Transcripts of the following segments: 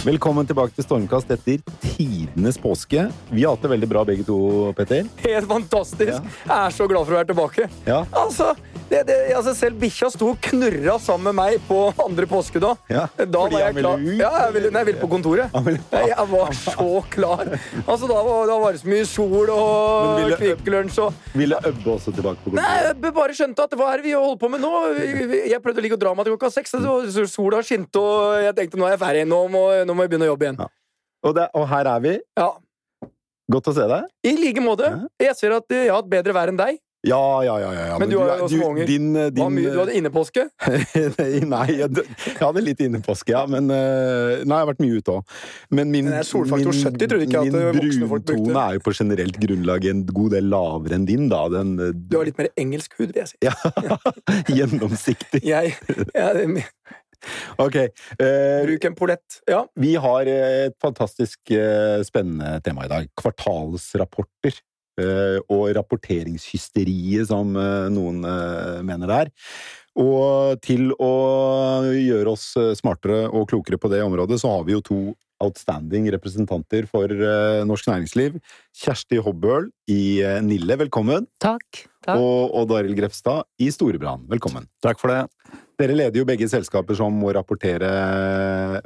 Velkommen tilbake til Stormkast etter tidenes påske. Vi har hatt det veldig bra begge to, Petter. Helt fantastisk! Ja. Jeg er så glad for å være tilbake. Ja. Altså, det, det, altså Selv bikkja sto og knurra sammen med meg på andre påskedag. Ja, Da var jeg klar. Ja, jeg ville, nei, jeg ville på kontoret. Nei, Jeg var så klar. Altså, Da var, da var det så mye sol og ville- Kvikk Lunsj og Ville Øbbe også tilbake på kontoret? Nei, Øbbe bare skjønte at hva er det vi holder på med nå? Jeg prøvde å ligge og dra meg til klokka seks, sola skinte, og jeg tenkte nå er jeg ferdig. Nå må, nå må jeg begynne å jobbe igjen. Ja. Og, det, og her er vi. Ja. Godt å se deg. I like måte. Jeg ser at jeg har hatt bedre vær enn deg. Ja, ja, ja. ja, ja. Men du har jo også unger. Din, Du, din, mye, du hadde innepåske. nei, jeg, jeg hadde litt innepåske, ja. Men eh, Nei, jeg har vært mye ute òg. Men min, Men det solfaktor 70 trodde ikke jeg min brukte. bruntone er jo på generelt grunnlag en god del lavere enn din, da. Den eh, Du har litt mer engelsk hud, vil jeg si. ja, gjennomsiktig. Jeg, jeg, Ok. eh, bruk en polett. Ja. Vi har eh, et fantastisk eh, spennende tema i dag. Kvartalsrapporter. Eh, Og rapporteringshysteriet, som eh, noen eh, mener det er. Og til å gjøre oss smartere og klokere på det området, så har vi jo to outstanding representanter for norsk næringsliv. Kjersti Hobbøl i Nille, velkommen. Takk. takk. Og Odd Arild Grefstad i Storebrand, velkommen. Takk for det. Dere leder jo begge selskaper som må rapportere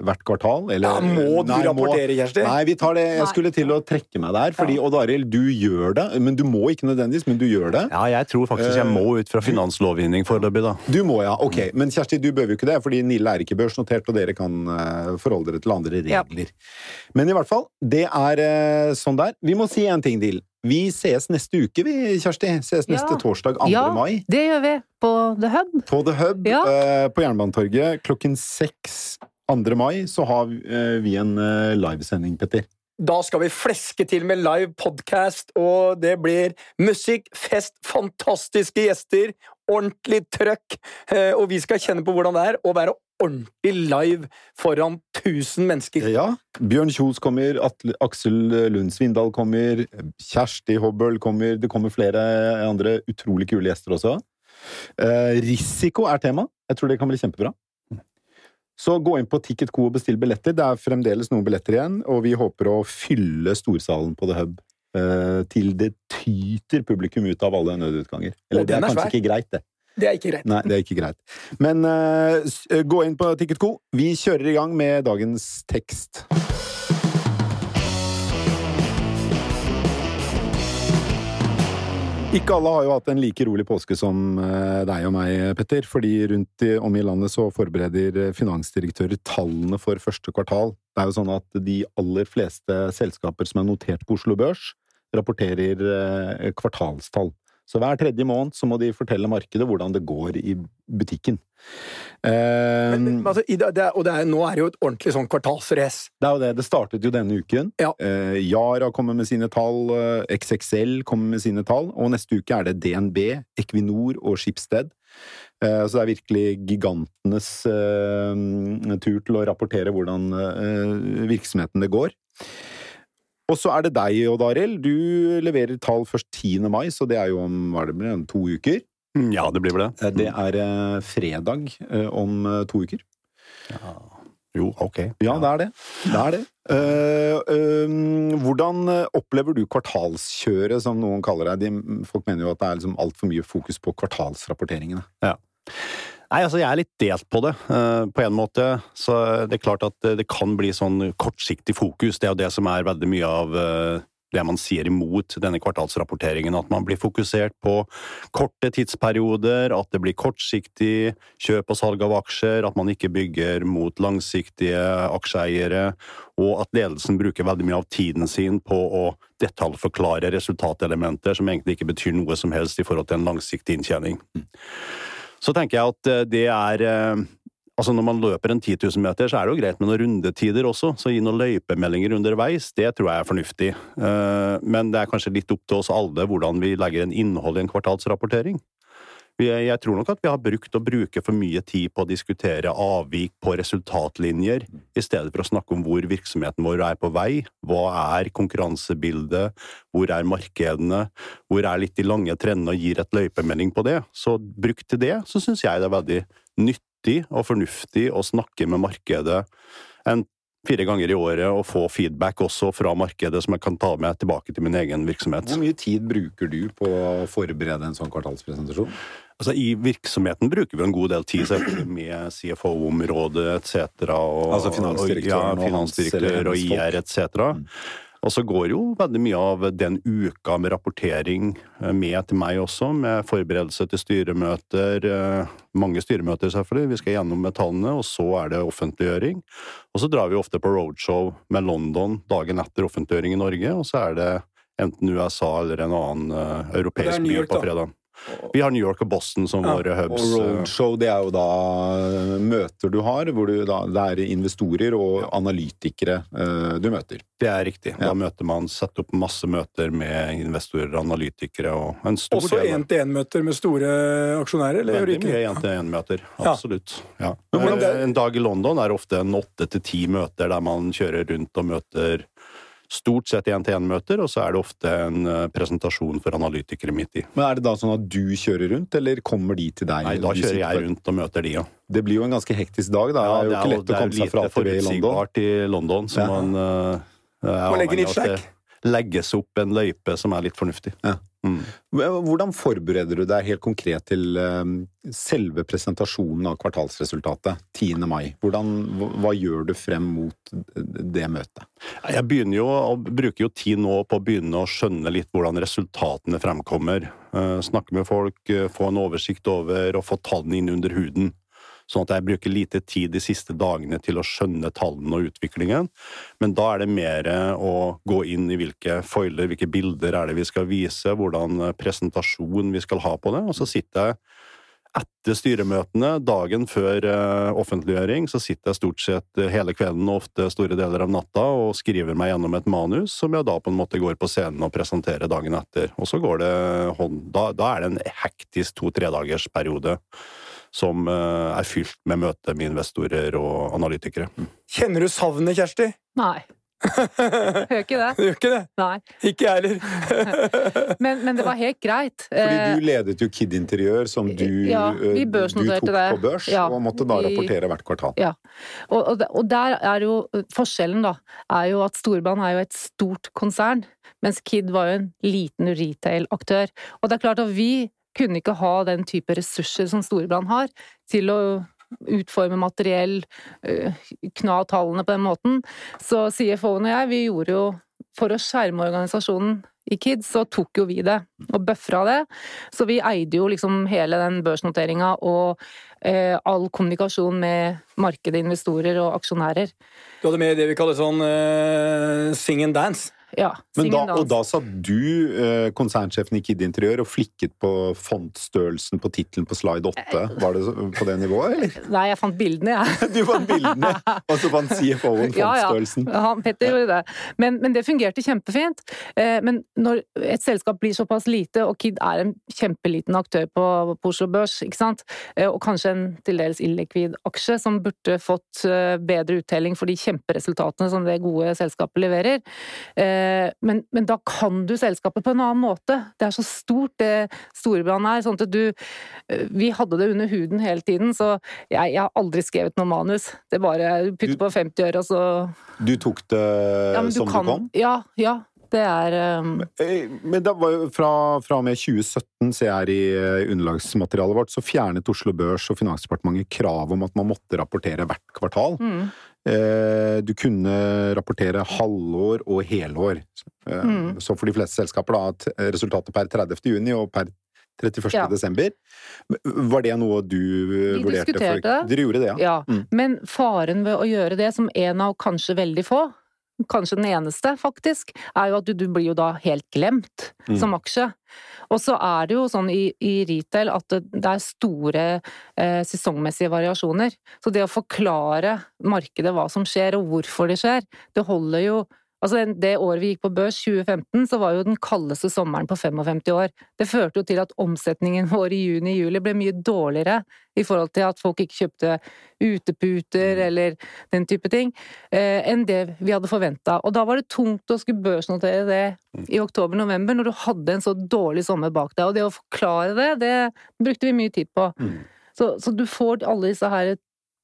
hvert kvartal. Eller, ja, må du Nei, rapportere, Kjersti? Nei, vi tar det. Jeg skulle til å trekke meg der, fordi Odd Arild, du gjør det. Men du må ikke nødvendigvis, men du gjør det. Ja, jeg tror faktisk jeg må ut fra finanslovgivning foreløpig, da. Du må, ja. Ok. Men Kjersti, du bør jo ikke det, fordi Nille er ikke børsnotert, og dere kan eh, forholde dere til andre Ja. regler. Men i hvert fall, det er eh, sånn der. Vi må si en ting til. Vi ses neste uke, vi, Kjersti. Ses neste Ja. torsdag 2. Ja, mai. det gjør vi. På The Hub. På The Hub Ja. eh, på Jernbanetorget klokken seks 2. mai så har eh, vi en eh, livesending, Petter. Da skal vi fleske til med live podcast, og det blir musikk, fest, fantastiske gjester, ordentlig trøkk, eh, og vi skal kjenne på hvordan det er å være ordentlig live foran 1000 mennesker. Ja. Bjørn Kjos kommer, Atle, Aksel Lund Svindal kommer, Kjersti Hobbøl kommer, det kommer flere andre utrolig kule gjester også. Eh, risiko er tema. Jeg tror det kan bli kjempebra. Så gå inn på Ticket.co og bestill billetter. Det er fremdeles noen billetter igjen, og vi håper å fylle storsalen på The Hub. eh, til det tyter publikum ut av alle nødutganger. Eller det er er kanskje svær. ikke greit, det. Det er ikke greit. Nei, det er ikke greit. Men uh, gå inn på Ticketco. Vi kjører i gang med dagens tekst. Ikke alle har jo hatt en like rolig påske som eh, deg og meg, Petter. Fordi rundt om i landet så forbereder finansdirektører tallene for første kvartal. Det er jo sånn at de aller fleste selskaper som er notert på Oslo Børs, rapporterer kvartalstall. Så hver tredje måned så må de fortelle markedet hvordan det går i butikken. Uh, Men, altså, det, og det er, nå er det jo et ordentlig sånn kvartalsrace. det er jo det. Det startet jo denne uken. Ja. Uh, Yara kommer med sine tall, eh, XXL kommer med sine tall, og neste uke er det DNB, Equinor og Schibsted. Uh, så det er virkelig gigantenes tur til å rapportere hvordan virksomheten det går. Og så er det deg, Odd Arild. Du leverer tall først 10. mai, så det er jo om hva er det, blir, to uker. Mm, Ja, det blir vel det. Eh, Det er eh, fredag eh, om to uker. Jo, ok. Ja, det er det. Det er det. Uh, øhm, hvordan opplever du kvartalskjøret, som noen kaller det? De, folk mener jo at det er liksom altfor mye fokus på kvartalsrapporteringene. Nei, altså jeg er litt delt på det, eh, på en måte. Så det er klart at det- kan bli sånn kortsiktig fokus. Det er jo det som er veldig mye av eh, det man sier imot denne kvartalsrapporteringen. At man blir fokusert på korte tidsperioder, at det blir kortsiktig kjøp og salg av aksjer, at man ikke bygger mot langsiktige aksjeeiere, og at ledelsen bruker veldig mye av tiden sin på å detaljforklare resultatelementer som egentlig ikke betyr noe som helst i forhold til en langsiktig inntjening. Så tenker jeg at eh, det er eh, Altså Når man løper en 10 000 meter, så er det jo greit med noen rundetider også. Så gi noen løypemeldinger underveis, det tror jeg er fornuftig. Eh, Men det er kanskje litt opp til oss alle hvordan vi legger en innhold i en kvartalsrapportering. Jeg tror nok at vi har brukt og bruker for mye tid på å diskutere avvik på resultatlinjer, i stedet for å snakke om hvor virksomheten vår er på vei. Hva er konkurransebildet? Hvor er markedene? Hvor er litt de lange trendene og gir et løypemelding på det? Så brukt til det, så syns jeg det er veldig nyttig og fornuftig å snakke med markedet en fire ganger i året og få feedback også fra markedet som jeg kan ta med tilbake til min egen virksomhet. Hvor mye tid bruker du på å forberede en sånn kvartalspresentasjon? Altså, I virksomheten bruker vi en god del tid selvfølgelig med CFO-området etc. Altså finansdirektøren og, ja, finansdirektør og. IR etc. Mm. Og så går jo veldig mye av den uka med rapportering eh, med til meg også, med forberedelse til styremøter. eh, Mange styremøter, selvfølgelig. Vi skal gjennom med tallene, og så er det offentliggjøring. Og så drar vi ofte på roadshow med London dagen etter offentliggjøring i Norge, og så er det enten USA eller en annen eh, europeisk by på da. fredag. Vi har New York og Boston som Ja, våre hubs. Og roadshow, det er jo da møter du har, hvor du da, det er investorer og analytikere uh, du møter. Det er riktig. Ja. Da møter man, setter opp masse møter med investorer, og analytikere og en stor Også én-til-én-møter med store aksjonærer, eller Veldig mye én-til-én-møter. Absolutt. Ja. En dag i London er ofte en åtte til ti møter der man kjører rundt og møter stort sett én-til-én-møter, og så er det ofte en eh, presentasjon for analytikere midt i. Men er det da sånn at du kjører rundt, eller kommer de til deg? Nei, da kjører jeg rundt og møter de, ja. Det blir jo en ganske hektisk dag, da. det er jo ikke lett å komme seg fra A til B i London. forutsigbart i London, så Ja. man uh, er avhengig litt av at det legges opp en løype som er litt fornuftig. Ja. Mm. Hvordan forbereder du deg helt konkret til eh, selve presentasjonen av kvartalsresultatet 10. mai? Hvordan, hva, gjør du frem mot det møtet? Jeg begynner jo, og bruker jo tid nå på å begynne å skjønne litt hvordan resultatene fremkommer. Eh, Snakke med folk, eh, få en oversikt over og få tallene inn under huden. Sånn at jeg bruker lite tid de siste dagene til å skjønne tallene og utviklingen. Men da er det mer å gå inn i hvilke foiler, hvilke bilder er det vi skal vise, hvordan eh, presentasjon vi skal ha på det. Og så sitter jeg etter styremøtene, dagen før eh, offentliggjøring, så sitter jeg stort sett eh, hele kvelden og ofte store deler av natta og skriver meg gjennom et manus som jeg da på en måte går på scenen og presenterer dagen etter. Og så går det Da, da er det en hektisk to-tredagers periode som eh, er fylt med møte med investorer og analytikere. Kjenner du savnet, Kjersti? Nei. Gjør ikke det. Du gjør ikke det? Nei. Ikke jeg heller. Men, men det var helt greit. Fordi Eh, du ledet jo Kid Interiør, som du, Ja, vi eh, du tok det. på børs, Ja, og måtte da vi- rapportere hvert kvartal. Og, og, og der er jo forskjellen, da, er jo at Storbanen er jo et stort konsern, mens Kid var jo en liten retail-aktør. Og det er klart at vi kunne ikke ha den type ressurser som Storebrand har, til å utforme materiell, øh, kna tallene på den måten. Så CFO-en og jeg, vi gjorde jo For å skjerme organisasjonen i Kids, så tok jo vi det, og bøffra det. Så vi eide jo liksom hele den børsnoteringa og eh, all kommunikasjon med markedet, investorer og aksjonærer. Du hadde med det vi kaller sånn eh, sing and dance. Ja. Men da, og da satt du, eh, konsernsjefen i Kid Interiør, og flikket på fontstørrelsen på tittelen på slide 8. Var det på det nivået, eller? Nei, jeg fant bildene, jeg. Du fant bildene, og så fant CFO-en Ja, ja. Han, Petter gjorde det. Men, men det fungerte kjempefint. Eh, men når et selskap blir såpass lite, og Kid er en kjempeliten aktør på, på Oslo Børs, ikke sant, eh, og kanskje en til dels illikvid aksje som burde fått eh, bedre uttelling for de kjemperesultatene som det gode selskapet leverer, eh, men, men da kan du selskapet på en annen måte. Det er så stort, det Storebrand er. sånn at du eh, Vi hadde det under huden hele tiden, så jeg, jeg har aldri skrevet noe manus. Det er bare å putte på 50 øre, og så Du tok det ja, du som kan, du kom? Ja, ja. Det er um, Eh, Men det var jo fra, fra og med 2017, ser jeg i eh, underlagsmaterialet vårt, så fjernet Oslo Børs og Finansdepartementet krav om at man måtte rapportere hvert kvartal. mm, Eh, Du kunne rapportere halvår og helår. Eh, Mm. Så for de fleste selskaper da, at resultatet per 30. juni og per 31. Ja. desember. Var det noe du vurderte? diskuterte det. Dere gjorde det, ja? Ja. Mm. Men faren ved å gjøre det som en av kanskje veldig få, kanskje den eneste faktisk, er jo at du, du blir jo da helt glemt Mm. som aksje. Og så er det jo sånn i, i retail at det, det er store eh, sesongmessige variasjoner. Så det å forklare markedet hva som skjer og hvorfor det skjer, det holder jo Altså det året vi gikk på børs, 2015, så var jo den kaldeste sommeren på 55 år. Det førte jo til at omsetningen vår i juni-juli ble mye dårligere i forhold til at folk ikke kjøpte uteputer eller den type ting, eh, enn det vi hadde forventa. Og da var det tungt å skulle børsnotere det i oktober-november, når du hadde en så dårlig sommer bak deg. Og det å forklare det, det brukte vi mye tid på. Mm. Så, så du får alle disse her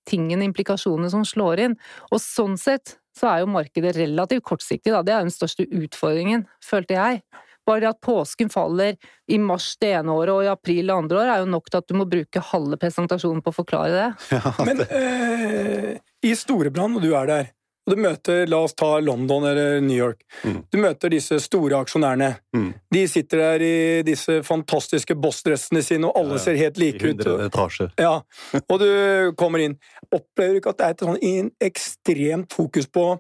tingene, implikasjonene som slår inn. Og sånn sett så er jo markedet relativt kortsiktig, da. Det er den største utfordringen, følte jeg. Bare det at påsken faller i mars det ene året og i april det andre året, er jo nok til at du må bruke halve presentasjonen på å forklare det. Men øh, i Storebrand, og du er der, og du møter, la oss ta London eller New York, Mm. du møter disse store aksjonærene. Mm. De sitter der i disse fantastiske bossdressene sine, og alle Ja, ser helt like ut. 100 etasjer. Ja, og du kommer inn. Opplever du ikke at det er et sånn ekstremt fokus på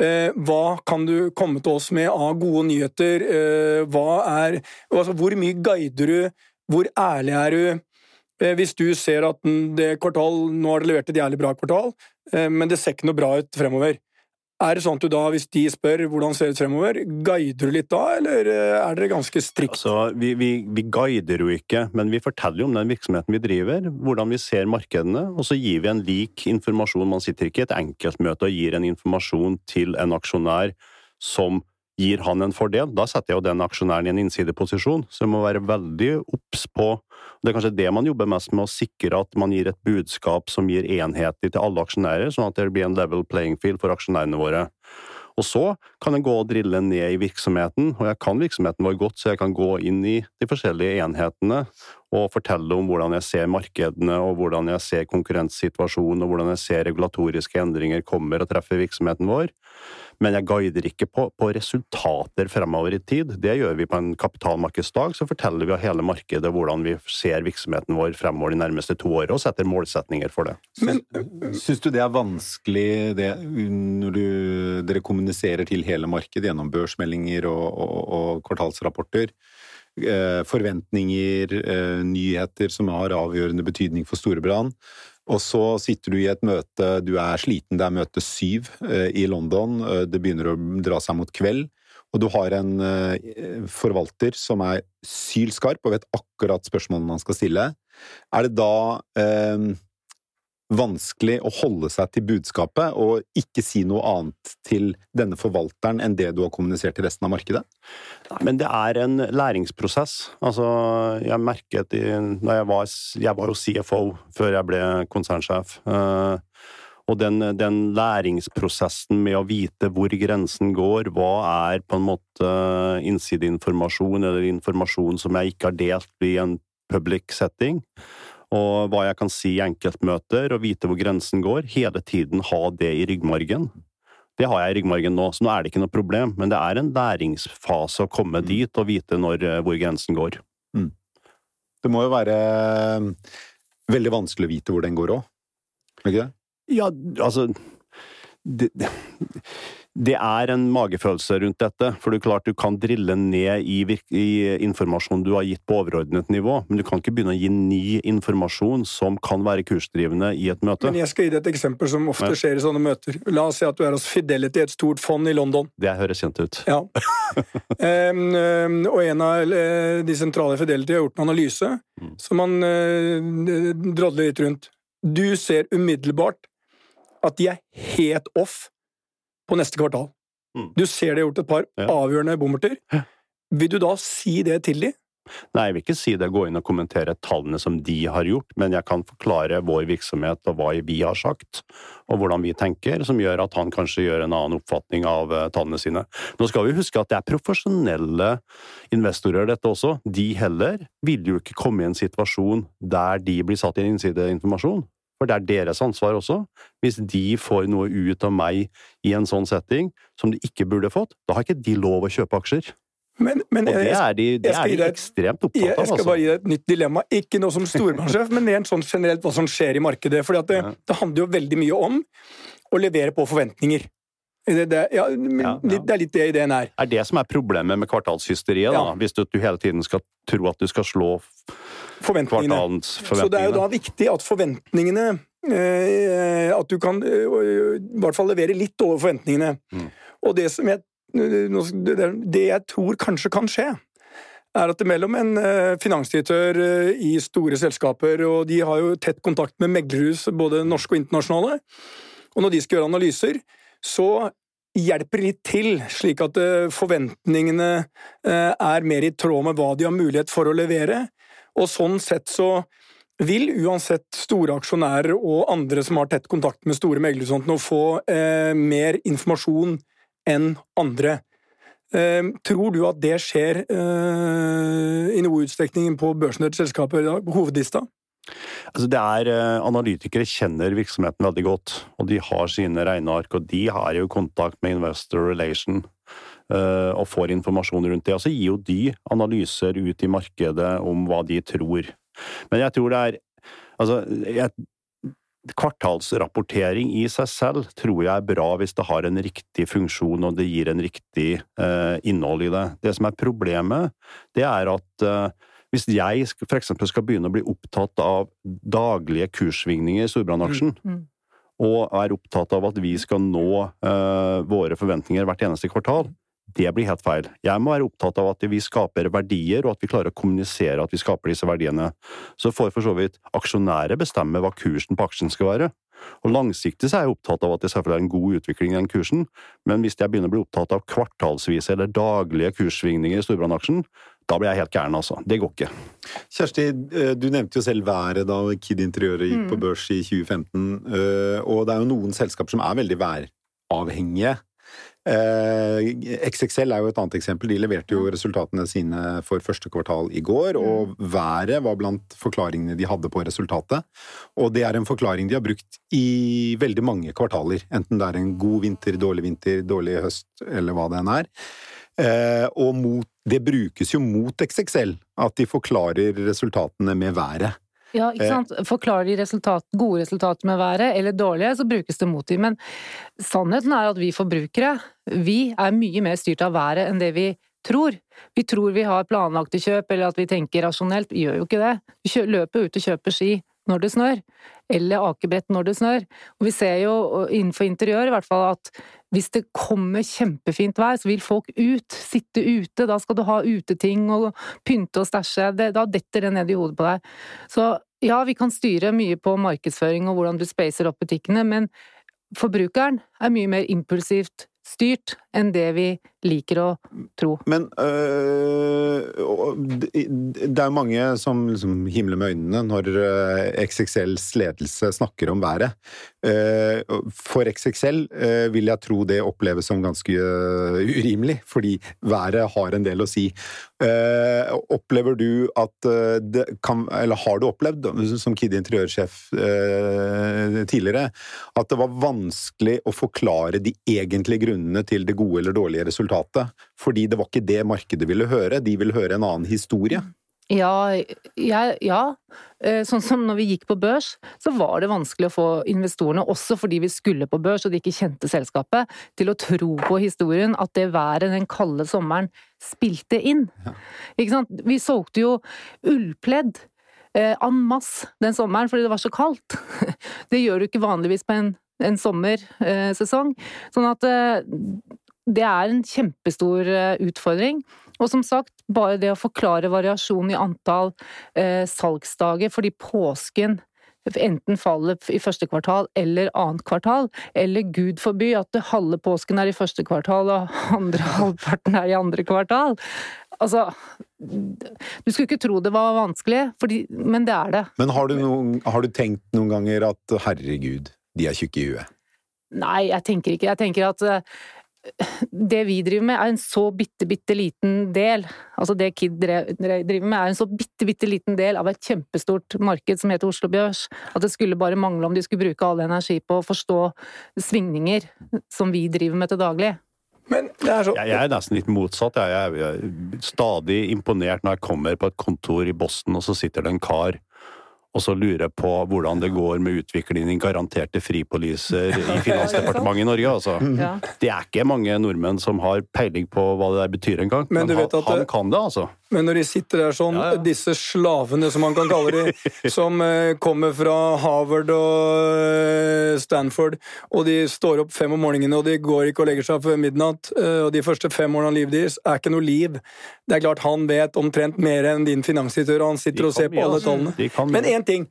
eh, hva kan du komme til oss med av gode nyheter? Eh, hva er altså, Hvor mye guider du? Hvor ærlig er du? Eh, hvis du ser at det kvartal Nå har det levert et jævlig bra kvartal, eh, men det ser ikke noe bra ut fremover. Er det sånn at du da, hvis de spør hvordan ser det ut fremover, guider du litt da, eller eh, er dere ganske strikt? Altså, vi, vi, vi guider jo ikke, men vi forteller jo om den virksomheten vi driver, hvordan vi ser markedene, og så gir vi en lik informasjon. Man sitter ikke i et enkeltmøte og gir en informasjon til en aksjonær som gir han en fordel. Da setter jeg jo den aksjonæren i en innsideposisjon, så jeg må være veldig obs på Det er kanskje det man jobber mest med, å sikre at man gir et budskap som gir enhetlig til alle aksjonærer, sånn at det blir en level playing field for aksjonærene våre. Og så kan jeg gå og drille ned i virksomheten, og jeg kan virksomheten vår godt, så jeg kan gå inn i de forskjellige enhetene og fortelle om hvordan jeg ser markedene, og hvordan jeg ser konkurrenssituasjonen, og hvordan jeg ser regulatoriske endringer kommer og treffer virksomheten vår. Men jeg guider ikke på, på resultater fremover i tid. Det gjør vi på en kapitalmarkedsdag, så forteller vi av hele markedet hvordan vi ser virksomheten vår fremover de nærmeste to årene, og setter målsetninger for det. Men, Syns du det er vanskelig det, når du, dere kommuniserer til hele markedet gjennom børsmeldinger og, og, og kvartalsrapporter? Eh, forventninger, eh, nyheter som har avgjørende betydning for Storebrand. Og så sitter du i et møte, du er sliten, det er møte syv eh, i London, eh, det begynner å dra seg mot kveld, og du har en eh, forvalter som er sylskarp og vet akkurat spørsmålene han skal stille. Er det da eh, vanskelig å holde seg til budskapet og ikke si noe annet til denne forvalteren enn det du har kommunisert til resten av markedet? Nei, Men det er en læringsprosess. Altså, jeg merket i, da jeg var, jeg var jo CFO før jeg ble konsernsjef. eh, og den, den læringsprosessen med å vite hvor grensen går, hva er på en måte innsideinformasjon eller informasjon som jeg ikke har delt i en public setting, og hva jeg kan si i enkeltmøter, og vite hvor grensen går, hele tiden ha det i ryggmargen. Det har jeg i ryggmargen nå, så nå er det ikke noe problem. Men det er en læringsfase å komme dit og vite når, eh, hvor grensen går. Det må jo være eh, veldig vanskelig å vite hvor den går òg, ikke det? Ja, altså det, det, det er en magefølelse rundt dette. For det er klart du kan drille ned i, i informasjon du har gitt på overordnet nivå, men du kan ikke begynne å gi ny informasjon som kan være kursdrivende i et møte. Men jeg skal gi deg et eksempel som ofte Ja. skjer i sånne møter. La oss si at du er hos Fidelity, et stort fond i London. Det høres kjent ut. Ja. um, um, og en av eh, de sentrale i Fidelity har gjort en analyse Mm. som man uh, drodler litt rundt. Du ser umiddelbart at de er helt off på neste kvartal. Mm. Du ser de har gjort et par Ja. avgjørende bommerter. Vil du da si det til de? Nei, jeg vil ikke si det, gå inn og kommentere tallene som de har gjort, men jeg kan forklare vår virksomhet og hva vi har sagt, og hvordan vi tenker, som gjør at han kanskje gjør en annen oppfatning av eh, tallene sine. Nå skal vi huske at det er profesjonelle investorer, dette også. De heller vil jo ikke komme i en situasjon der de blir satt i innsideinformasjon. For det er deres ansvar også. Hvis de får noe ut av meg i en sånn setting som de ikke burde fått, da har ikke de lov å kjøpe aksjer. Men, men Og det er de, det er de deg ekstremt jeg, av. jeg skal Altså. bare gi deg et nytt dilemma. Ikke noe som storbransjesjef, men rent sånn generelt hva som skjer i markedet. For det, det handler jo veldig mye om å levere på forventninger. Det, det, ja, Ja, ja. det er litt det ideen er. er det som er problemet med kvartalshysteriet. da. Hvis du, du hele tiden skal tro at du skal slå Forventningene. kvartalens Så det er jo da viktig at forventningene eh, At du kan eh, i hvert fall levere litt over forventningene. Mm. Og det som jeg det, det jeg tror kanskje kan skje, er at det mellom en eh, finansdirektør eh, i store selskaper, og de har jo tett kontakt med meglerhus, både norske og internasjonale, og når de skal gjøre analyser, så hjelper litt til, slik at eh, forventningene eh, er mer i tråd med hva de har mulighet for å levere. Og sånn sett så vil uansett store aksjonærer og andre som har tett kontakt med store nå få eh, mer informasjon enn andre. Tror du at det skjer i noe utstrekning på selskaper i dag, på hovedlista? Altså det er, eh, Analytikere kjenner virksomheten veldig godt, og de har sine regneark, og de har jo kontakt med Investor Relation eh, og får informasjon rundt det. Og så gir jo de analyser ut i markedet om hva de tror. Men jeg tror det er Altså, jeg, kvartalsrapportering i seg selv tror jeg er bra hvis det har en riktig funksjon og det gir en riktig eh, innhold i det. Det som er problemet, det er at eh, hvis jeg f.eks. skal begynne å bli opptatt av daglige kurssvingninger i Storbrandaksjen, Mm, mm. og er opptatt av at vi skal nå uh, våre forventninger hvert eneste kvartal, det blir helt feil. Jeg må være opptatt av at vi skaper verdier, og at vi klarer å kommunisere at vi skaper disse verdiene. Så får for så vidt aksjonærer bestemme hva kursen på aksjen skal være. Og langsiktig så er jeg opptatt av at det selvfølgelig er en god utvikling i den kursen, men hvis jeg begynner å bli opptatt av kvartalsvise eller daglige kurssvingninger i Storbrannaksjen, da blir jeg helt gæren, altså. Det går ikke. Kjersti, eh, du nevnte jo selv været da Kid Interiøret gikk på børs i 2015. eh, Og det er jo noen selskaper som er veldig væravhengige. Eh, XXL er jo et annet eksempel. De leverte jo resultatene sine for første kvartal i går, og været var blant forklaringene de hadde på resultatet. Og det er en forklaring de har brukt i veldig mange kvartaler. Enten det er en god vinter, dårlig vinter, dårlig høst, eller hva det enn er. Eh, og mot, det brukes jo mot XXL, at de forklarer resultatene med været. Ja, ikke sant. Forklarer de resultat, gode resultater med været, eller dårlige, så brukes det mot dem. Men sannheten er at vi forbrukere, vi er mye mer styrt av været enn det vi tror. Vi tror vi har planlagte kjøp, eller at vi tenker rasjonelt. Vi gjør jo ikke det. Vi løper ut og kjøper ski når det snør, eller akebrett når det snør. Og vi ser jo innenfor interiør i hvert fall at hvis det kommer kjempefint vær, så vil folk ut, sitte ute, da skal du ha uteting og pynte og stæsje, da detter det ned i hodet på deg. Så ja, vi kan styre mye på markedsføring og hvordan du spacer opp butikkene, men forbrukeren er mye mer impulsivt styrt enn det vi liker å tro. Men øh, det er mange som liksom himler med øynene når øh, XXLs ledelse snakker om været. Eh, For XXL eh, vil jeg tro det oppleves som ganske øh, urimelig, fordi været har en del å si. Opplever du at øh, det kan Eller har du opplevd, som Kid interiørsjef tidligere, at det var vanskelig å forklare de egentlige grunnene til det gode eller dårlige resultatet? Fordi det var ikke det markedet ville høre, de ville høre en annen historie. Ja, ja, ja. Eh, Sånn som når vi gikk på børs, så var det vanskelig å få investorene, også fordi vi skulle på børs og de ikke kjente selskapet, til å tro på historien at det været den kalde sommeren spilte inn. Ikke sant? Vi solgte jo ullpledd eh, en masse den sommeren fordi det var så kaldt. Det gjør du ikke vanligvis på en, en sommersesong. Sånn at eh, det er en kjempestor eh, utfordring. Og som sagt, bare det å forklare variasjonen i antall eh, salgsdager fordi påsken enten faller i første kvartal eller annet kvartal, eller gud forby at halve påsken er i første kvartal og andre halvparten er i andre kvartal. Altså, du skulle ikke tro det var vanskelig, fordi, men det er det. Men har du, noen, har du tenkt noen ganger at herregud, de er tjukke i huet? Nei, jeg tenker ikke. Jeg tenker at eh, det vi driver med er en så bitte, bitte liten del, altså det Kid driver med er en så bitte, bitte liten del av et kjempestort marked som heter Oslo Børs, at det skulle bare mangle om de skulle bruke all energi på å forstå svingninger som vi driver med til daglig. Men det er så Jeg, jeg er nesten litt motsatt. Jeg, jeg, jeg er stadig imponert når jeg kommer på et kontor i Boston, og så sitter det en kar og så lurer jeg på hvordan det går med utviklingen i garanterte fripoliser i Finansdepartementet i Norge. Altså. Ja. Det er ikke mange nordmenn som har peiling på hva det der betyr engang. Men Men, han, det- han kan det, altså. Men når de sitter der sånn, Ja, ja. disse slavene som man kan kalle de, som eh, kommer fra Harvard og eh, Stanford, og de står opp fem om morgenen, og de går ikke og legger seg før midnatt, eh, og de første fem årene av livet deres er ikke noe liv. Det er klart han vet omtrent mer enn din finansdirektør, og han sitter og ser på mye, alle altså. tallene. Men én ting.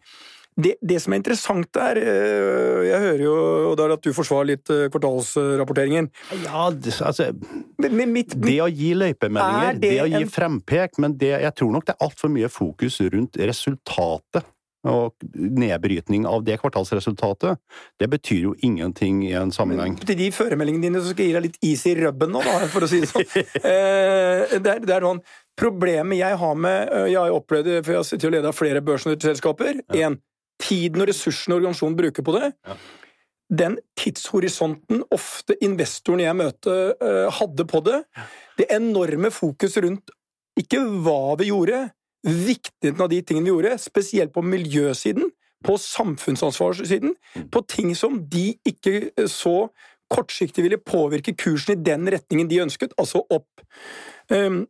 Det, det som er interessant der, eh, jeg hører jo er at du forsvarer litt eh, kvartalsrapporteringen, Ja, det- altså men men mitt, Det å gi løypemeldinger, Er det, det å gi en- frempek, men det, jeg tror nok det er altfor mye fokus rundt resultatet. og nedbrytning av det kvartalsresultatet, det betyr jo ingenting i en sammenheng. Til de føremeldingene dine så skal jeg gi deg litt is i rubben nå, da, for å si det sånn. Eh, det, er, det er noen Problemet jeg har med Jeg har opplevd det, for jeg har sittet og ledet flere børsnoterte selskaper. En, tiden og ressursene organisasjonen bruker på det. Ja. Den tidshorisonten ofte investoren jeg møter, eh, hadde på det. Det enorme fokus rundt ikke hva vi gjorde, viktigheten av de tingene vi gjorde, spesielt på miljøsiden, på samfunnsansvarssiden, på ting som de ikke så kortsiktig ville påvirke kursen i den retningen de ønsket, altså opp. Um,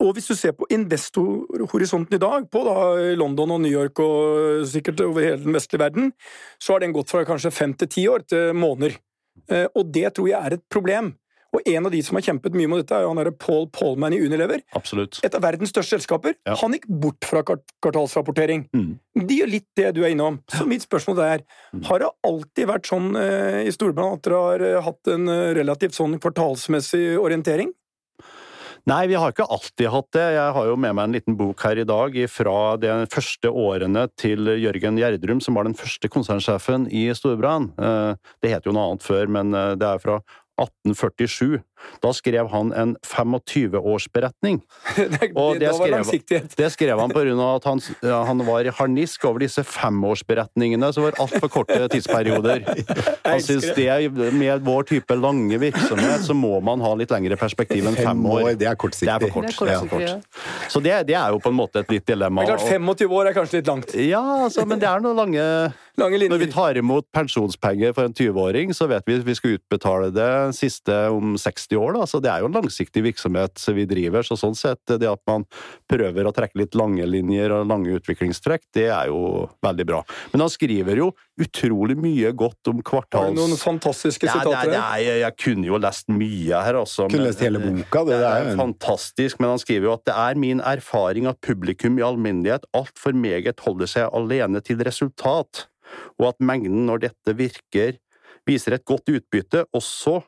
og hvis du ser på investorhorisonten i dag, på da London og New York og sikkert over hele den vestlige verden, så har den gått fra kanskje fem til ti år til måneder. Eh, Og det tror jeg er et problem. Og en av de som har kjempet mye med dette, er jo han der Paul Polman i Unilever. Absolutt. Et av verdens største selskaper. Ja. Han gikk bort fra kvart kvartalsrapportering. Mm. De gjør litt det du er innom. Så mitt spørsmål er, Mm. har det alltid vært sånn eh, i Storbritannia at dere har eh, hatt en relativt sånn kvartalsmessig orientering? Nei, vi har ikke alltid hatt det. Jeg har jo med meg en liten bok her i dag fra de første årene til Jørgen Gjerdrum, som var den første konsernsjefen i Storbrann. Eh, Det het jo noe annet før, men eh, det er fra 1847. Da skrev han en 25-årsberetning. det, Og det skrev- Det skrev han av at han, ja, han var i harnisk over disse femårsberetningene, som var altfor korte tidsperioder. Han syns det, med vår type lange virksomhet, så må man ha litt lengre perspektiv enn fem år. det er kortsiktig. Det er for kort. Det er er kort. Så det, det er jo på en måte et litt dilemma. Men klart, 25 år er kanskje litt langt. Ja, altså, men det er noen lange Lange Når vi tar imot pensjonspenger for en 20-åring, så vet vi at vi skal utbetale det siste om 60 år. Da. Så det er jo en langsiktig virksomhet vi driver. Så sånn sett, det at man prøver å trekke litt lange linjer og lange utviklingstrekk, det er jo veldig bra. Men han skriver jo utrolig mye godt om Har du kvartals... noen fantastiske Ja, er, sitater? Nei, jeg, jeg kunne jo lest mye her, altså. Kunne lest hele boka, det, det er jo fantastisk, men han skriver jo at det er min erfaring at publikum i alminnelighet altfor meget holder seg alene til resultat, og at mengden når dette virker, viser et godt utbytte, også,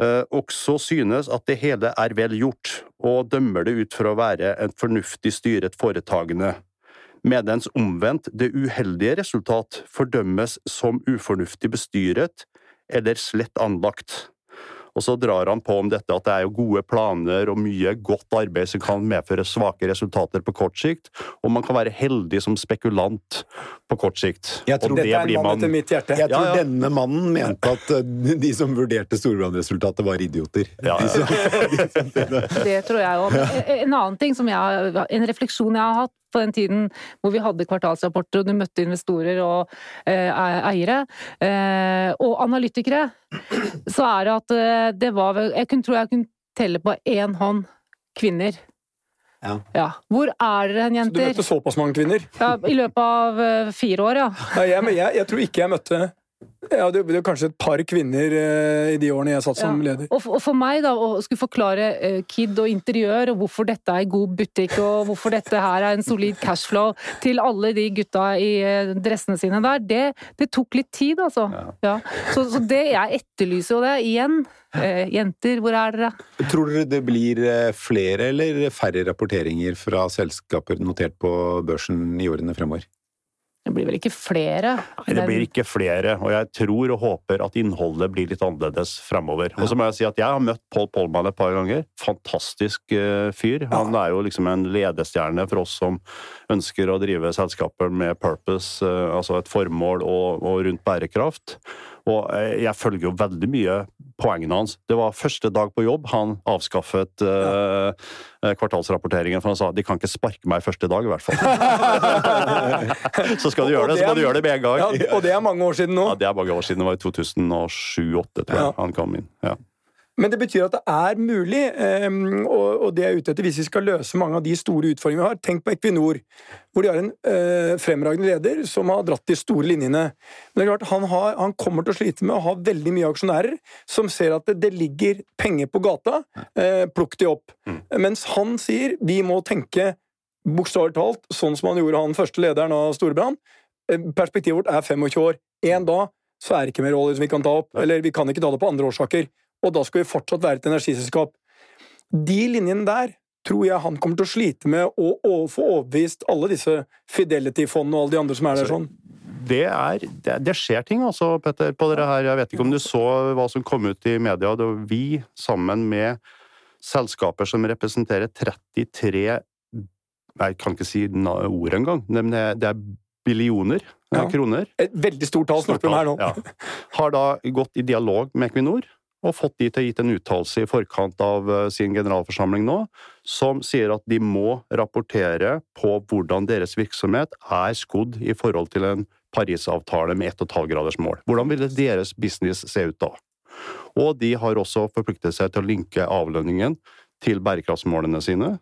også synes at det hele er vel gjort, og dømmer det ut for å være en fornuftig styret foretagende. Medens omvendt det uheldige resultat fordømmes som ufornuftig bestyret eller slett anlagt. Og så drar han på om dette at det er jo gode planer og mye godt arbeid som kan medføre svake resultater på kort sikt, og man kan være heldig som spekulant på kort sikt. Jeg tror Dette er en mann etter mitt hjerte. Jeg tror Ja, ja. denne mannen mente at eh, de som vurderte storbrannresultatet, var idioter. Ja, De som- Det tror jeg òg. En annen ting som jeg en refleksjon jeg har hatt på den tiden hvor vi hadde kvartalsrapporter og du møtte investorer og eh, eiere, eh, og analytikere, så er det at eh, det var vel Jeg kunne, tror jeg kunne telle på én hånd kvinner. Ja. Hvor er dere hen, Du møtte såpass mange kvinner? Ja, I løpet av eh, fire år, ja. Nei, jeg, men jeg, jeg tror ikke jeg møtte ja, det, det var kanskje et par kvinner eh, i de årene jeg satt som Ja. leder. Og for, og for meg, da, å skulle forklare eh, KID og interiør, og hvorfor dette er god butikk, og hvorfor dette her er en solid cashflow til alle de gutta i eh, dressene sine der, det, det tok litt tid, altså. Ja. Så, så det jeg etterlyser jo det igjen. Eh, jenter, hvor er dere? Tror dere det blir flere eller færre rapporteringer fra selskaper notert på børsen i årene fremover? Det blir vel ikke flere? Nei, Det blir ikke flere, og jeg tror og håper at innholdet blir litt annerledes fremover. Og så må jeg si at jeg har møtt Paul Polman et par ganger. Fantastisk eh, fyr. Han er jo liksom en ledestjerne for oss som ønsker å drive selskaper med purpose, eh, altså et formål og, og rundt bærekraft. Og eh, jeg følger jo veldig mye poengene hans. Det var første dag på jobb han avskaffet eh, kvartalsrapporteringen, for han sa de kan ikke sparke meg første dag, i hvert fall. så skal du gjøre det, så må du gjøre det med en gang. Ja, og det er mange år siden nå. Ja, Det er mange år siden. Det var i 2007-2008, tror jeg Ja. han kom inn. Ja. Men det betyr at det er mulig, ehm, og, det er ute etter hvis vi skal løse mange av de store utfordringene vi har. Tenk på Equinor, hvor de har en eh, fremragende leder som har dratt de store linjene. Men det er klart, han, har, han kommer til å slite med å ha veldig mye aksjonærer som ser at det, det ligger penger på gata, eh, plukk de opp. Mens han sier vi må tenke bokstavelig talt sånn som han gjorde han første lederen av Storebrand. Eh, Perspektivet vårt er 25 år. En dag så er det ikke mer olje som vi kan ta opp, eller vi kan ikke ta det på andre årsaker og da skal vi fortsatt være et energiselskap. De linjene der tror jeg han kommer til å slite med å, få overbevist alle disse Fidelity-fondene og alle de andre som er der sånn. Det, er, det, det skjer ting altså, Petter, på dette her. Jeg vet ikke om du så hva som kom ut i media. Det var vi sammen med selskaper som representerer 33 Jeg kan ikke si ordet engang, men det, det er billioner eh, Ja. kroner. Et veldig stort tall snakker vi om her nå. Ja. Har da gått i dialog med Equinor og fått de til å gitt en uttalelse i forkant av eh, sin generalforsamling nå, som sier at de må rapportere på hvordan deres virksomhet er skodd i forhold til en Parisavtale med 1,5 graders mål. Hvordan ville deres business se ut da? Og de har også forpliktet seg til å linke avlønningen til bærekraftsmålene sine.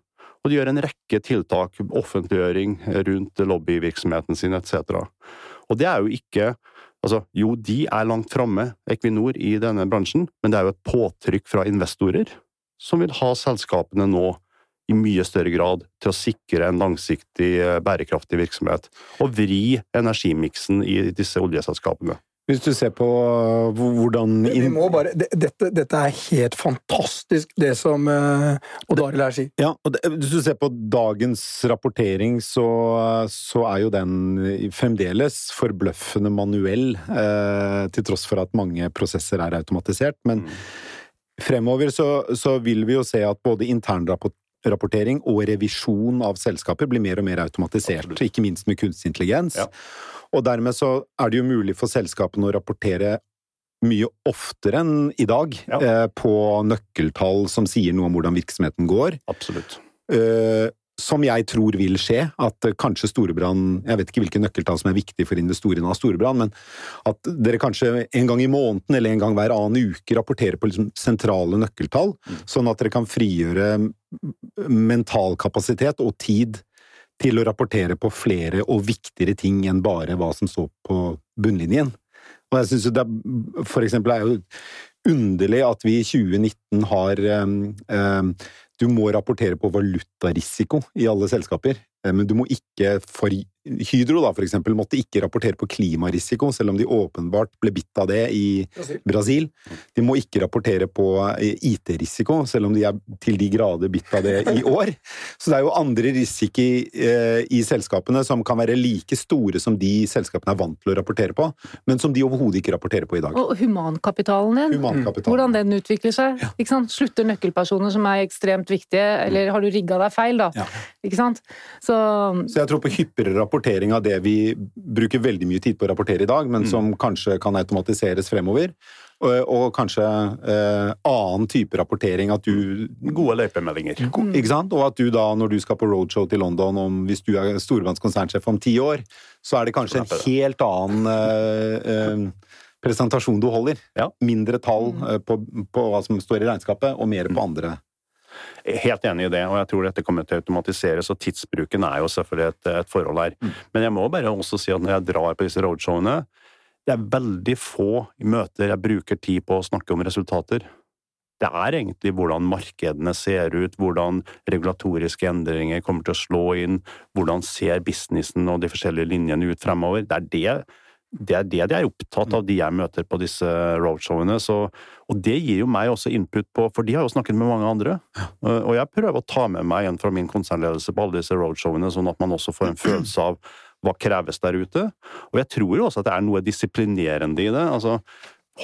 Og de gjør en rekke tiltak, offentliggjøring rundt lobbyvirksomheten sin etc. Og det er jo ikke Altså, jo, de er langt framme, Equinor, i denne bransjen, men det er jo et påtrykk fra investorer som vil ha selskapene nå i mye større grad til å sikre en langsiktig, eh, bærekraftig virksomhet, og vri energimiksen i disse oljeselskapene. Hvis du ser på uh, hvordan Vi inn- må bare, dette, dette er helt fantastisk, det som uh, Odd Arild her sier. Ja, og det, hvis du ser på dagens rapportering, så, så er jo den fremdeles forbløffende manuell, eh, til tross for at mange prosesser er automatisert. Men fremover så, så vil vi jo se at både internrapportering og revisjon av selskaper blir mer og mer automatisert, Absolutt. ikke minst med kunstig intelligens. Ja. Og dermed så er det jo mulig for selskapene å rapportere mye oftere enn i dag Ja. eh, på nøkkeltall som sier noe om hvordan virksomheten går. Absolutt. Eh, som jeg tror vil skje, at kanskje Storebrand Jeg vet ikke hvilke nøkkeltall som er viktige for investorene av Storebrand, men at dere kanskje en gang i måneden eller en gang hver annen uke rapporterer på liksom sentrale nøkkeltall, sånn at dere kan frigjøre mental kapasitet og tid til å rapportere på flere og viktigere ting enn bare hva som står på bunnlinjen. Og jeg synes det er, for eksempel er jo underlig at vi i 2019 har um, Du må rapportere på valutarisiko i alle selskaper, eh, men du må ikke for Hydro, da, for eksempel, måtte ikke rapportere på klimarisiko, selv om de åpenbart ble bitt av det i Brasil. De må ikke rapportere på eh, IT-risiko, selv om de er til de grader bitt av det i år. Så det er jo andre risiko eh, i selskapene som kan være like store som de selskapene er vant til å rapportere på, men som de overhodet ikke rapporterer på i dag. Og humankapitalen din. humankapitalen. Hvordan den utvikler seg. Ikke sant? Slutter nøkkelpersoner som er ekstremt viktige, eller har du rigga deg feil, da? Ja. Ikke sant? Så Så jeg tror på hyppigere rapportering av det vi bruker veldig mye tid på å rapportere i dag, men som kanskje kan automatiseres fremover. Og, og kanskje eh, annen type rapportering. At du Gode løypemeldinger. Ikke sant? Og at du da, når du skal på roadshow til London, om, hvis du er storbandskonsernsjef om ti år, så er det kanskje en helt annen eh, eh, presentasjon du holder. Ja. Mindre tall eh, på, på hva som står i regnskapet, og mer på andre. Helt enig i det, og jeg tror dette kommer til å automatiseres, og tidsbruken er jo selvfølgelig et, et forhold her. Men jeg må bare også si at når jeg drar på disse roadshowene, det er veldig få møter jeg bruker tid på å snakke om resultater. Det er egentlig hvordan markedene ser ut, hvordan regulatoriske endringer kommer til å slå inn, hvordan ser businessen og de forskjellige linjene ut fremover. Det er det det er det de er opptatt av, de jeg møter på disse roadshowene. Så, og det gir jo meg også input på, for de har jo snakket med mange andre. Uh, Og jeg prøver å ta med meg en fra min konsernledelse på alle disse roadshowene, sånn at man også får en følelse av hva kreves der ute. Og jeg tror jo også at det er noe disiplinerende i det. altså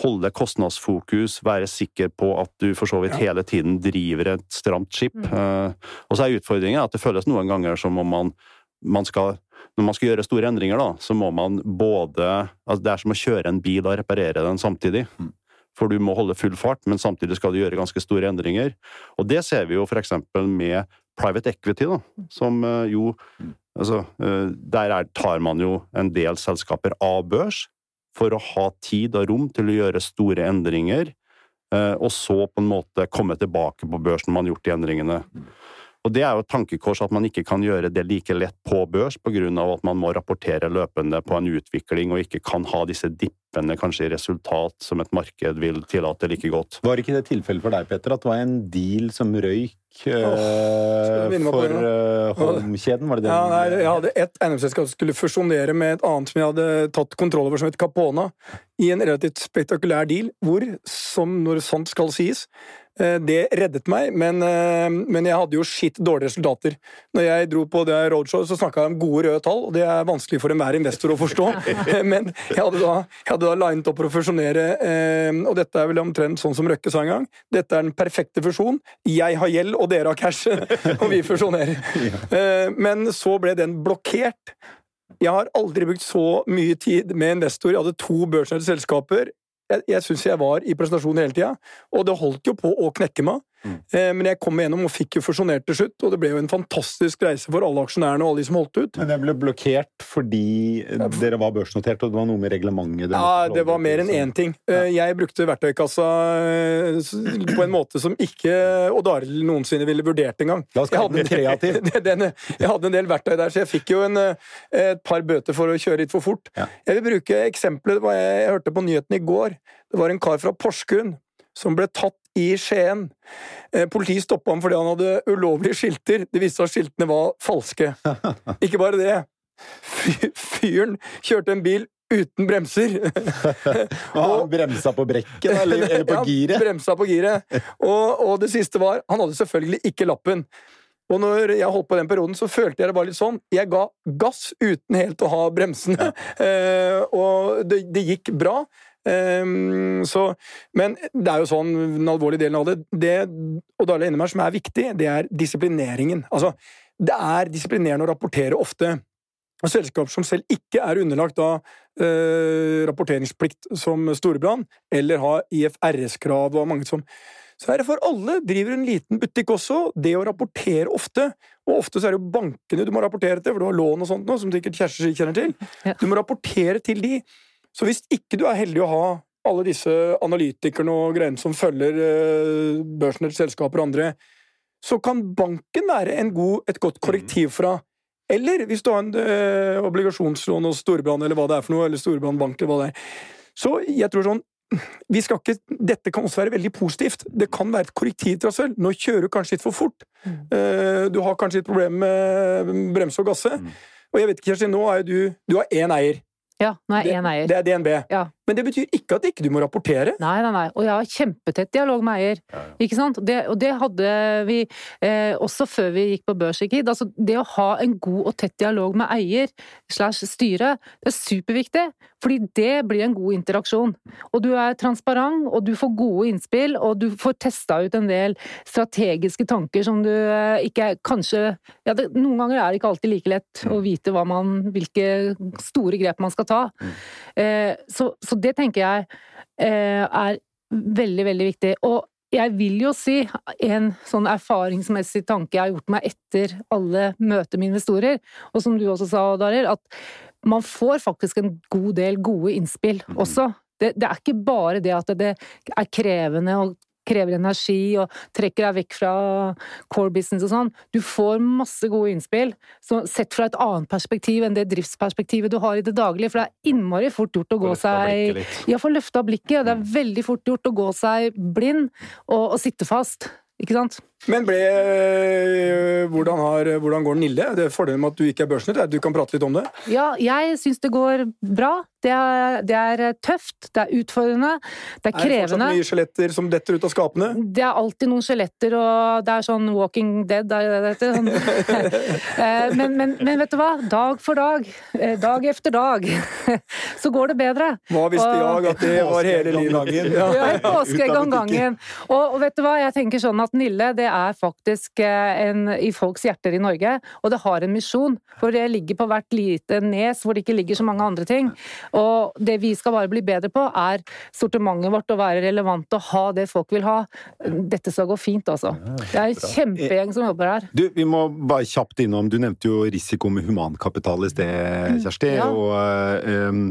Holde kostnadsfokus, være sikker på at du for så vidt hele tiden driver et stramt skip. Uh, Og så er utfordringen at det føles noen ganger som om man, man skal når man skal gjøre store endringer, da, så må man både altså Det er som å kjøre en bil og reparere den samtidig. For du må holde full fart, men samtidig skal du gjøre ganske store endringer. Og det ser vi jo f.eks. med private equity, da, som eh, jo Altså, eh, der er, tar man jo en del selskaper av børs for å ha tid og rom til å gjøre store endringer, eh, og så på en måte komme tilbake på børsen man har gjort de endringene. Og Det er jo et tankekors at man ikke kan gjøre det like lett på børs, pga. at man må rapportere løpende på en utvikling og ikke kan ha disse dippene kanskje i resultat som et marked vil tillate like godt. Var ikke det tilfellet for deg, Petter, at det var en deal som røyk på for eh, Holm-kjeden? Var det det? Ja, nei, jeg hadde ett eiendomsselskap som skulle fusjonere med et annet som jeg hadde tatt kontroll over, som het Capona, i en relativt spektakulær deal, hvor, som når sant skal sies, Det reddet meg, men, eh, men jeg hadde jo skitt dårlige resultater. Når jeg dro på det roadshowet, så snakka jeg om gode røde tall, og det er vanskelig for enhver investor å forstå. Men jeg hadde da, jeg hadde da linet opp for å fusjonere, eh, og dette er vel omtrent sånn som Røkke sa en gang. Dette er den perfekte fusjon. Jeg har gjeld, og dere har cash, og vi fusjonerer. Eh, Men så ble den blokkert. Jeg har aldri brukt så mye tid med investor. Jeg hadde to børsnøyde selskaper. Jeg, jeg syns jeg var i presentasjon hele tida, og det holdt jo på å knekke meg. Eh, men jeg kom meg gjennom og fikk jo fusjonert til slutt, og det ble jo en fantastisk reise for alle aksjonærene og alle de som holdt ut. Men det ble blokkert fordi dere var børsnotert, og det var noe med reglementet? Ja, det var mer enn én ting. Eh, Jeg brukte verktøykassa eh, på en måte som ikke Odd Arild noensinne ville vurdert engang. La oss kalle den kreativ. Den, jeg hadde en del verktøy der, så jeg fikk jo en, et par bøter for å kjøre litt for fort. Jeg vil bruke eksempelet jeg, jeg hørte på nyhetene i går. Det var en kar fra Porsgrunn som ble tatt i Skien. Eh, Politiet stoppa ham fordi han hadde ulovlige skilter. Det viste seg at skiltene var falske. Ikke bare det. Fyren kjørte en bil uten bremser. Og han bremsa på brekken, eller, eller på Ja, giret? bremsa på giret. Og, og det siste var Han hadde selvfølgelig ikke lappen. Og når jeg holdt på den perioden, så følte jeg det bare litt sånn Jeg ga gass uten helt å ha bremsene. Eh, og det, det gikk bra. Ehm, så, men det er jo sånn, den alvorlige delen av det Det Odd Arild Ennemar som er viktig, det er disiplineringen. Altså, det er disiplinerende å rapportere ofte. Og selskap som selv ikke er underlagt av eh, rapporteringsplikt som Storebrann, eller har IFRS-krav og mange som så er det for alle. Driver en liten butikk også. Det å rapportere ofte. Og ofte så er det jo bankene du må rapportere til, for du har lån og sånt nå, som sikkert Kjersti kjenner til. Du må rapportere til de. Så hvis ikke du er heldig å ha alle disse analytikerne og greiene som følger uh, børsnets selskaper og andre, så kan banken være en god, et godt korrektiv fra Eller hvis du har en eh, obligasjonslån hos Storebrand, eller hva det er for noe, eller Storebrand Bank, eller hva det er. Så jeg tror sånn vi skal ikke, Dette kan også være veldig positivt. Det kan være et korrektiv til oss selv. Nå kjører du kanskje litt for fort. Eh, Du har kanskje et problem med bremse og gasse. Og jeg vet ikke, Kjersti, nå er jo du Du har én eier. Ja, nå er jeg én eier. det er DNB. Ja. Men det betyr ikke at ikke du må rapportere. Nei, nei, nei. Og jeg har kjempetett dialog med eier. Ikke sant? Det, og det hadde vi eh, også før vi gikk på børs i KID. Altså, det å ha en god og tett dialog med eier slash styre, det er superviktig. Fordi det blir en god interaksjon. Og du er transparent, og du får gode innspill, og du får testa ut en del strategiske tanker som du eh, ikke Kanskje ja, det, Noen ganger er det ikke alltid like lett å vite hva man, hvilke store grep man skal ta. Eh, så, så det tenker jeg eh, er veldig, veldig viktig. Og jeg vil jo si en sånn erfaringsmessig tanke jeg har gjort meg etter alle møter med investorer, og som du også sa, Darer, at man får faktisk en god del gode innspill også. Det, det er ikke bare det at det er krevende og krever energi og trekker deg vekk fra core business og sånn. Du får masse gode innspill, så sett fra et annet perspektiv enn det driftsperspektivet du har i det daglige, for det er innmari fort gjort å gå seg ja, få løfta blikket. Det er veldig fort gjort å gå seg blind og, og sitte fast. Ikke sant? Men ble øh, hvordan, har, hvordan går Nille? Det er Fordelen med at du ikke er børsnytt, er at du kan prate litt om det. Ja, jeg syns det går bra. Det er, det er tøft, det er utfordrende, det er krevende. Er det fortsatt mye skjeletter som detter ut av skapene? Det er alltid noen skjeletter, og det er sånn Walking Dead er det. Sånn. Eh, men, men, men vet du hva? Dag for dag, eh, dag efter dag, så går det bedre. Hva visste Og- jeg at det var hele livet? Ja. Påskeegg om gangen. Og, og vet du hva, jeg tenker sånn at Nille det er faktisk eh, en, i folks hjerter i Norge, og det har en misjon. For det ligger på hvert lite nes hvor det ikke ligger så mange andre ting. Og det vi skal bare bli bedre på, er sortimentet vårt, å være relevant og ha det folk vil ha. Dette skal gå fint, altså. Det er en kjempegjeng som jobber her. Du, vi må bare kjapt innom Du nevnte jo risiko med humankapital i sted, Kjersti. ja. Og um,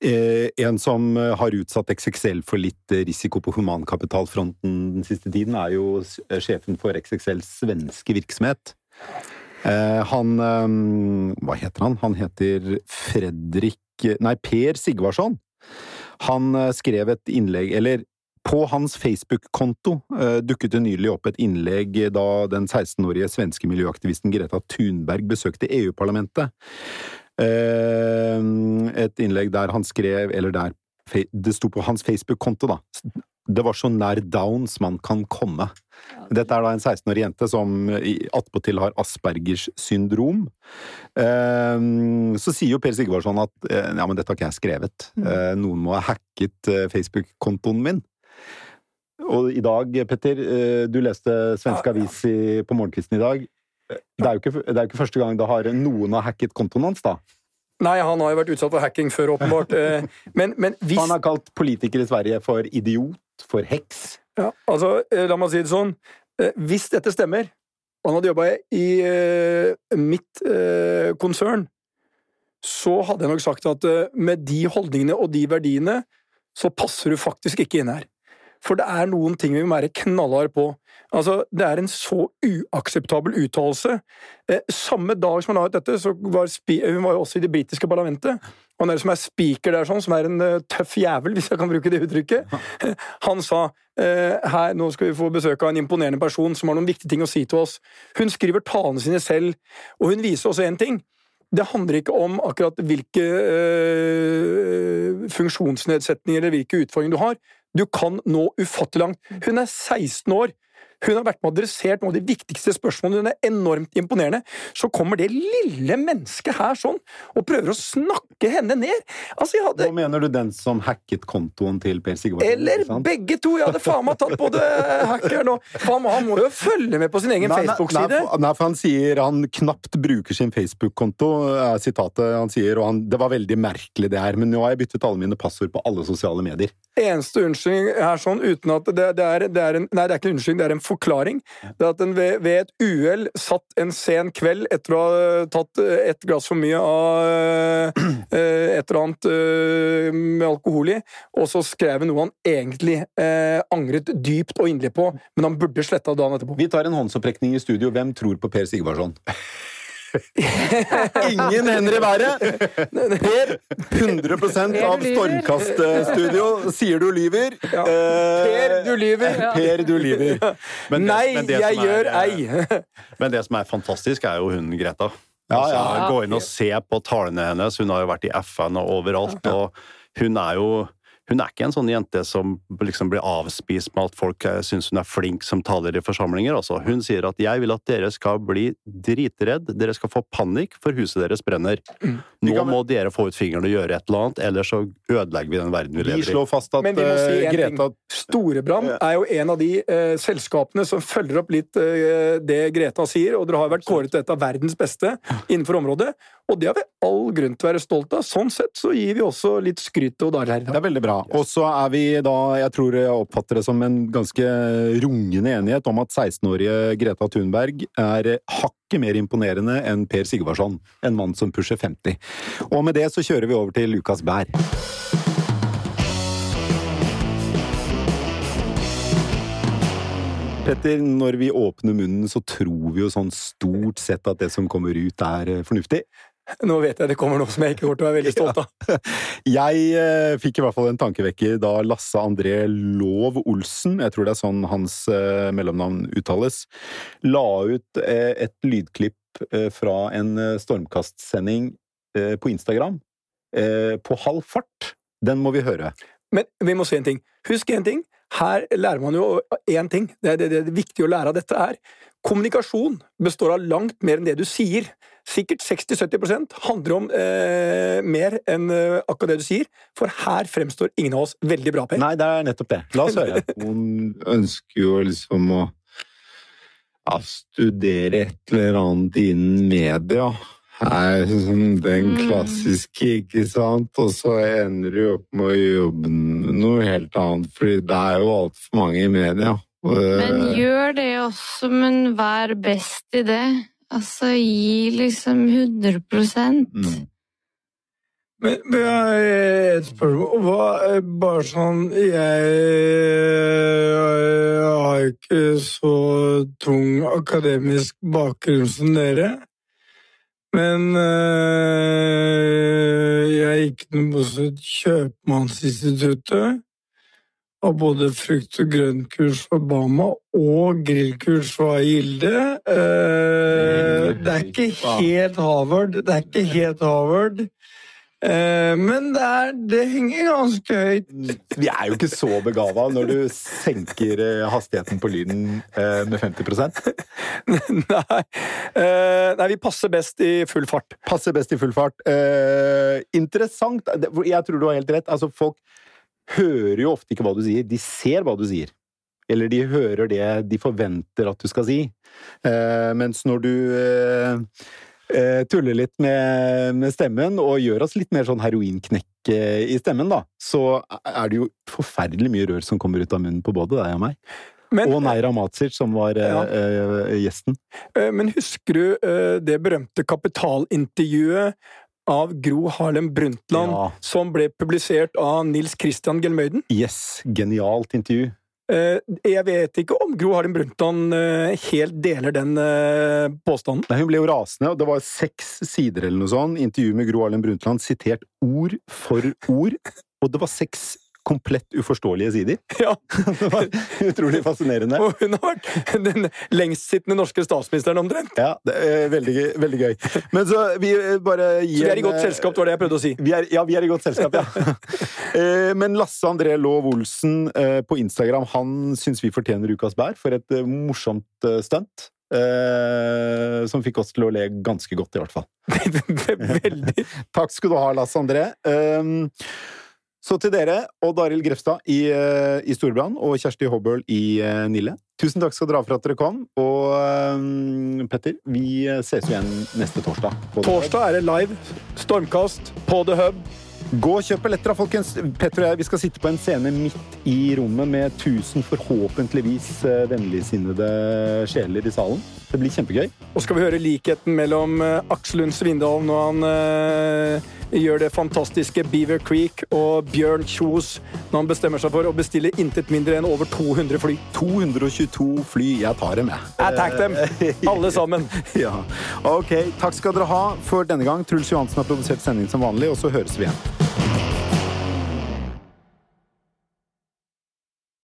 en som har utsatt XXL for litt risiko på humankapitalfronten den siste tiden, er jo sjefen for XXLs svenske virksomhet. Eh, han eh, Hva heter han? Han heter Fredrik Nei, Per Sigvardsson. Han eh, skrev et innlegg, eller på hans Facebook-konto eh, dukket det nylig opp et innlegg da den 16-årige svenske miljøaktivisten Greta Thunberg besøkte EU-parlamentet. Eh, et innlegg der han skrev, eller der det sto på hans Facebook-konto, da. det var så nær downs man kan komme. Dette er da en 16-årig jente som attpåtil har Aspergers syndrom. Eh, Så sier jo Per Sigvardsson at eh, ja, men dette har ikke jeg skrevet. Eh, Noen må ha hacket Facebook-kontoen min. Og i dag, Petter, du leste Svensk Avis på morgenkvisten i dag. Det er, jo ikke, det er jo ikke første gang har noen har hacket kontoen hans, da. Nei, han har jo vært utsatt for hacking før, åpenbart. Eh, Men, men hvis Han har kalt politikere i Sverige for idiot, for heks. Ja, altså, eh, la meg si det sånn. Eh, Hvis dette stemmer, og han hadde jobba i mitt konsern, så hadde jeg nok sagt at med de holdningene og de verdiene, så passer du faktisk ikke inn her. For det er noen ting vi må være knallharde på. Altså, Det er en så uakseptabel uttalelse. Eh, samme dag som han la ut dette, så var hun var jo også i det britiske parlamentet. Og han er som er speaker der, sånn, som er en uh, tøff jævel, hvis jeg kan bruke det uttrykket. Han sa eh, her, nå skal vi få besøk av en imponerende person som har noen viktige ting å si til oss. Hun skriver talene sine selv, og hun viser også én ting. Det handler ikke om akkurat hvilke øh, funksjonsnedsetninger eller hvilke utfordringer du har. Du kan nå ufattelig langt. Hun er 16 år. Hun har vært med og adressert noen av de viktigste spørsmålene. Hun er enormt imponerende. Så kommer det lille mennesket her sånn og prøver å snakke henne ned. Altså, jeg hadde Hva mener du den som hacket kontoen til Per Sigvard? eller begge to! Jeg hadde faen meg tatt både hackeren og han, Han må jo følge med på sin egen Facebook-side. Nei, for han sier han knapt bruker sin Facebook-konto, er sitatet han sier, og han, det var veldig merkelig det her, men nå har jeg byttet alle mine passord på alle sosiale medier. eneste unnskyldning er sånn, uten at det, det, er, det er en Nei, det er ikke en unnskyldning, det er en forklaring. Det er at en ved, ved et uhell satt en sen kveld etter å ha tatt eh, et glass for mye av eh, et eller annet eh, med alkohol i, og så skrev han noe han egentlig eh, angret dypt og inderlig på, men han burde sletta dagen etterpå. Vi tar en håndsopprekning i studio. Hvem tror på Per Sigvardsson? Ingen hender i været! Per, 100% av Stormkaststudio sier du lyver. Ja. Eh, Per, du lyver! Per, du lyver. Men det- Nei, men det jeg som er, gjør eh, ei! Men det som er fantastisk, er jo hun Greta. Ja, Altså, ja. Gå inn og se på talene hennes. Hun har jo vært i FN og overalt. og hun er jo hun er ikke en sånn jente som liksom blir avspist med at folk eh, syns hun er flink som taler i forsamlinger. Altså. Hun sier at 'jeg vil at dere skal bli dritredd, dere skal få panikk, for huset deres brenner'. Mm. Nå må dere få ut fingeren og gjøre et eller annet, ellers så ødelegger vi den verden vi Vi lever i. slår fast at Men vi må si eh, en ting. Greta Storebrand er jo en av de uh, selskapene som følger opp litt uh, det Greta sier, og dere har vært kåret til et av verdens beste innenfor området, og det har vi all grunn til å være stolt av. Sånn sett så gir vi også litt skryt til Odd Arild her i Det er veldig bra. Og så er vi da, jeg tror jeg oppfatter det som en ganske rungende enighet om at 16-årige Greta Thunberg er hakket mer imponerende enn Per Sigvardsson, en mann som pusher 50. Og med det så kjører vi over til Lukas Bær. Petter, når vi åpner munnen, så tror vi jo sånn stort sett at det som kommer ut, er eh, fornuftig. Nå vet jeg det kommer noe som jeg ikke kommer til å være veldig stolt av. Jeg eh, fikk i hvert fall en tankevekker da Lasse André Lov Olsen, jeg tror det er sånn hans eh, mellomnavn uttales, la ut eh, et lydklipp eh, fra en eh, stormkastsending eh, på Instagram eh, på halv fart. Den må vi høre. Men vi må si en ting. Husk en ting. Her lærer man jo én ting. Det, det, det, det viktige å lære av dette er kommunikasjon består av langt mer enn det du sier. Sikkert 60-70% handler om eh, mer enn eh, akkurat det du sier, for her fremstår ingen av oss veldig bra, Per. Nei, det er nettopp det. La oss høre. Hun ønsker jo liksom å ja, studere et eller annet innen media. Er liksom den Mm. klassiske, ikke sant? Og så ender du opp med å jobbe noe helt annet, fordi det er jo altfor mange i media. Men eh, gjør det også, men vær best i det. Altså, gi liksom 100 mm. Men, men jeg har et spørsmål. Hva er bare sånn jeg, jeg har ikke så tung akademisk bakgrunn som dere. Men øh, jeg gikk nå på et Kjøpmannsinstituttet. Av både frukt- og grøntkurs for Bama og grillkurs for Gilde. Eh, det er ikke helt Harvard. Det er ikke helt Harvard. Eh, men det, er, det henger ganske høyt. Vi er jo ikke så begava når du senker eh, hastigheten på lyden med 50 nei, nei, vi passer best i full fart. Passer best i full fart. Interessant. Jeg tror du har helt rett. Altså, folk hører jo ofte ikke hva du sier. De ser hva du sier. Eller de hører det de forventer at du skal si. Eh, mens når du eh, eh, tuller litt med, med stemmen og gjør oss litt mer sånn heroinknekk i stemmen, da, så er det jo forferdelig mye rør som kommer ut av munnen på både deg og meg. Men, og Neira Matsic, som var eh, Ja. eh, gjesten. men husker du det berømte kapitalintervjuet av Gro Harlem Brundtland, Ja. som ble publisert av Nils Christian Gelmøyden? Yes, genialt intervju. Eh, jeg vet ikke om Gro Harlem Brundtland eh, helt deler den eh, påstanden. Nei, Hun ble jo rasende, og det var seks sider eller noe sånt. Intervju med Gro Harlem Brundtland, sitert ord for ord. Og det var seks komplett uforståelige sider. Ja, Det var utrolig fascinerende. Og hun har vært den lengstsittende norske statsministeren omtrent. Ja, det er veldig, gøy- veldig gøy. Men så vi bare gir Så vi er i godt eh, selskap, det var det jeg prøvde å si. Vi er, ja, vi er i godt selskap, ja. Eh, Men Lasse André Lov Olsen eh, på Instagram, han syns vi fortjener ukas bær for et eh, morsomt eh, stunt. Uh, Som fikk oss til å le ganske godt, i hvert fall. Veldig. Takk skal du ha, Lasse André. Um, så til dere, Odd Arild Grefstad i, uh, i Storbrann og Kjersti Hobøl i uh, Nille. Tusen takk skal dere ha for at dere kom. Og um, Petter, vi ses igjen neste torsdag. Torsdag er det live. Stormkast på The Hub. Gå og kjøp billetter, folkens! Petter og jeg vi skal sitte på en scene midt i rommet med tusen forhåpentligvis vennligsinnede sjeler i salen. Det blir kjempegøy. Og skal vi høre likheten mellom eh, Aksel Lund Svindal når han eh, gjør det fantastiske Beaver Creek, og Bjørn Kjos når han bestemmer seg for å bestille intet mindre enn over 200 fly. 222 fly. Jeg tar dem, jeg. Attack dem! Alle sammen. Ja. Ok, takk skal dere ha for denne gang. Truls Johansen har produsert sendingen som vanlig, og så høres vi igjen.